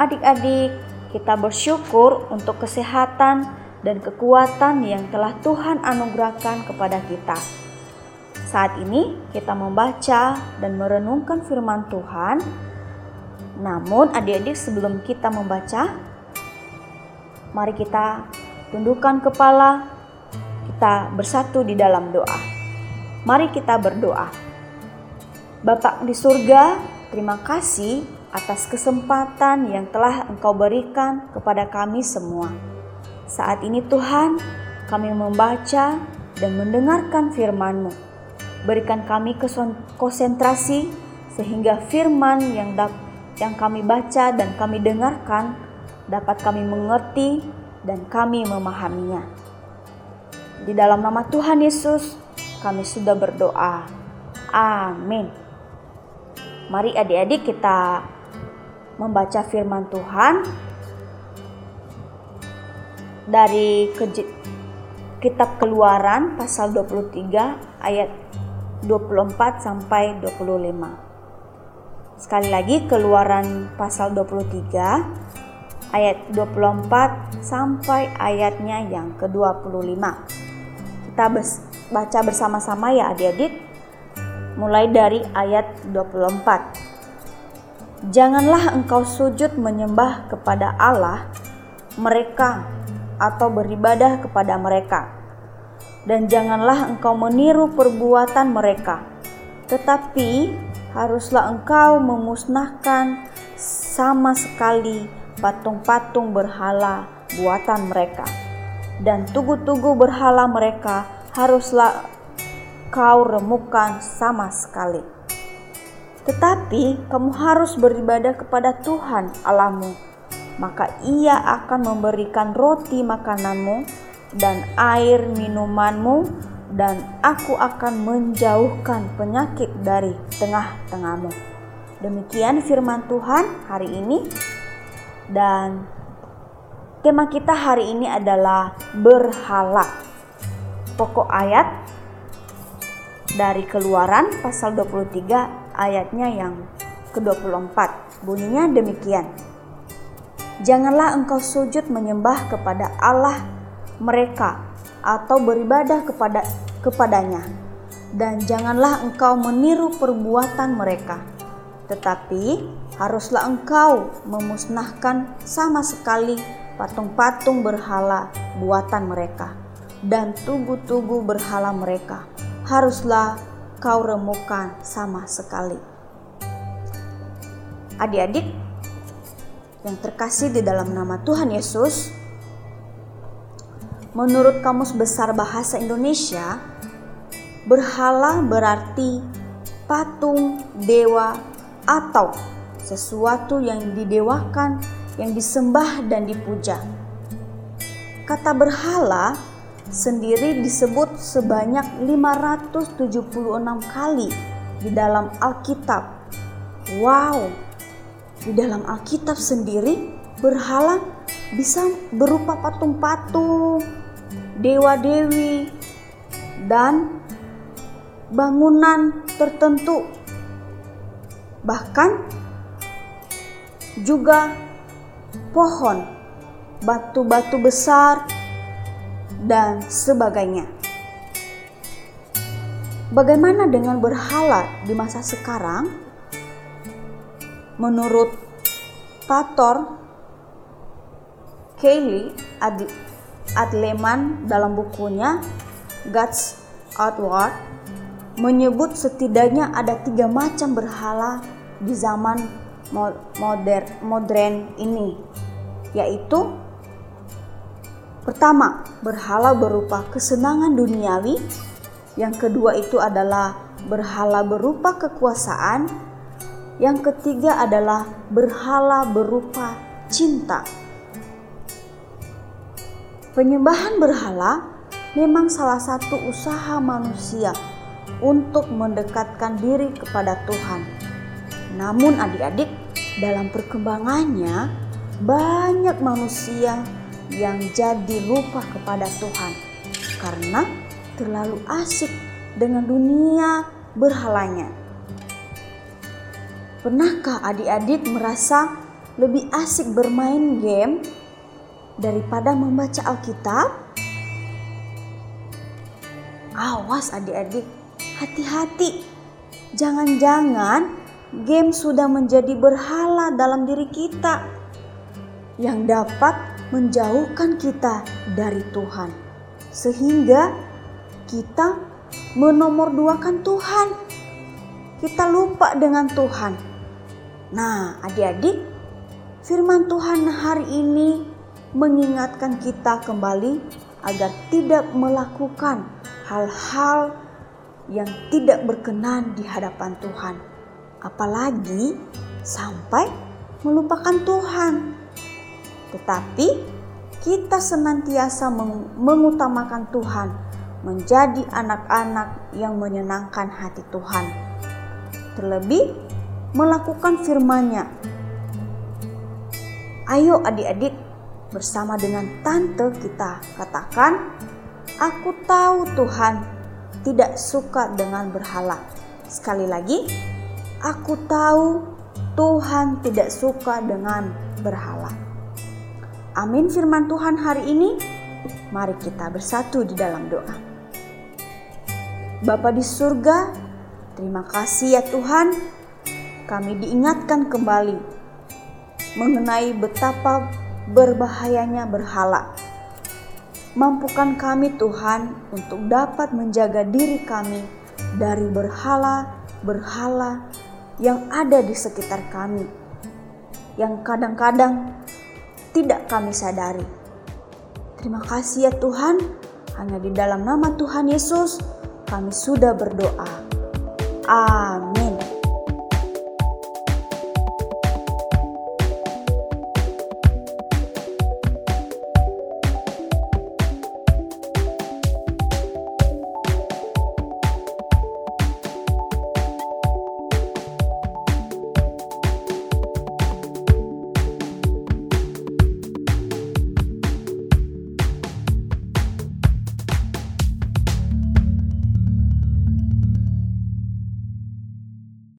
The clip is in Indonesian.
adik-adik, kita bersyukur untuk kesehatan dan kekuatan yang telah Tuhan anugerahkan kepada kita. Saat ini kita membaca dan merenungkan firman Tuhan. Namun adik-adik sebelum kita membaca, mari kita tundukkan kepala, kita bersatu di dalam doa. Mari kita berdoa. Bapak di surga, terima kasih atas kesempatan yang telah Engkau berikan kepada kami semua. Saat ini Tuhan, kami membaca dan mendengarkan firman-Mu. Berikan kami konsentrasi sehingga firman yang yang kami baca dan kami dengarkan dapat kami mengerti dan kami memahaminya. Di dalam nama Tuhan Yesus, kami sudah berdoa. Amin. Mari adik-adik kita membaca firman Tuhan dari kitab Keluaran pasal 23 ayat 24 sampai 25. Sekali lagi Keluaran pasal 23 ayat 24 sampai ayatnya yang ke-25. Kita baca bersama-sama ya adik-adik. Mulai dari ayat 24. Janganlah engkau sujud menyembah kepada Allah mereka atau beribadah kepada mereka. Dan janganlah engkau meniru perbuatan mereka, tetapi haruslah engkau memusnahkan sama sekali patung-patung berhala buatan mereka. Dan tugu-tugu berhala mereka haruslah kau remukan sama sekali. Tetapi kamu harus beribadah kepada Tuhan Allahmu maka ia akan memberikan roti makananmu dan air minumanmu dan aku akan menjauhkan penyakit dari tengah-tengahmu. Demikian firman Tuhan hari ini dan tema kita hari ini adalah berhala. Pokok ayat dari Keluaran pasal 23 ayatnya yang ke-24. Bunyinya demikian. Janganlah engkau sujud menyembah kepada Allah mereka atau beribadah kepada kepadanya dan janganlah engkau meniru perbuatan mereka tetapi haruslah engkau memusnahkan sama sekali patung-patung berhala buatan mereka dan tugu-tugu berhala mereka haruslah kau remukan sama sekali adik-adik yang terkasih di dalam nama Tuhan Yesus, menurut Kamus Besar Bahasa Indonesia, berhala berarti patung, dewa, atau sesuatu yang didewakan, yang disembah dan dipuja. Kata berhala sendiri disebut sebanyak 576 kali di dalam Alkitab. Wow, di dalam Alkitab sendiri berhala bisa berupa patung-patung, dewa-dewi, dan bangunan tertentu. Bahkan juga pohon, batu-batu besar, dan sebagainya. Bagaimana dengan berhala di masa sekarang? Menurut Pator Kaylee Adleman dalam bukunya God's Outward menyebut setidaknya ada tiga macam berhala di zaman modern ini yaitu pertama berhala berupa kesenangan duniawi yang kedua itu adalah berhala berupa kekuasaan yang ketiga adalah berhala berupa cinta. Penyembahan berhala memang salah satu usaha manusia untuk mendekatkan diri kepada Tuhan. Namun adik-adik, dalam perkembangannya banyak manusia yang jadi lupa kepada Tuhan karena terlalu asik dengan dunia berhalanya. Pernahkah adik-adik merasa lebih asik bermain game daripada membaca Alkitab? Awas adik-adik, hati-hati. Jangan-jangan game sudah menjadi berhala dalam diri kita yang dapat menjauhkan kita dari Tuhan. Sehingga kita menomorduakan Tuhan. Kita lupa dengan Tuhan. Nah, adik-adik, firman Tuhan hari ini mengingatkan kita kembali agar tidak melakukan hal-hal yang tidak berkenan di hadapan Tuhan, apalagi sampai melupakan Tuhan. Tetapi kita senantiasa mengutamakan Tuhan, menjadi anak-anak yang menyenangkan hati Tuhan. Terlebih melakukan firman-Nya. Ayo adik-adik bersama dengan tante kita katakan, "Aku tahu Tuhan tidak suka dengan berhala. Sekali lagi, aku tahu Tuhan tidak suka dengan berhala. Amin firman Tuhan hari ini. Mari kita bersatu di dalam doa. Bapa di surga, terima kasih ya Tuhan. Kami diingatkan kembali mengenai betapa berbahayanya berhala Mampukan kami Tuhan untuk dapat menjaga diri kami dari berhala-berhala yang ada di sekitar kami, yang kadang-kadang tidak kami sadari. Terima kasih ya Tuhan, hanya di dalam nama Tuhan Yesus kami sudah berdoa. Amin.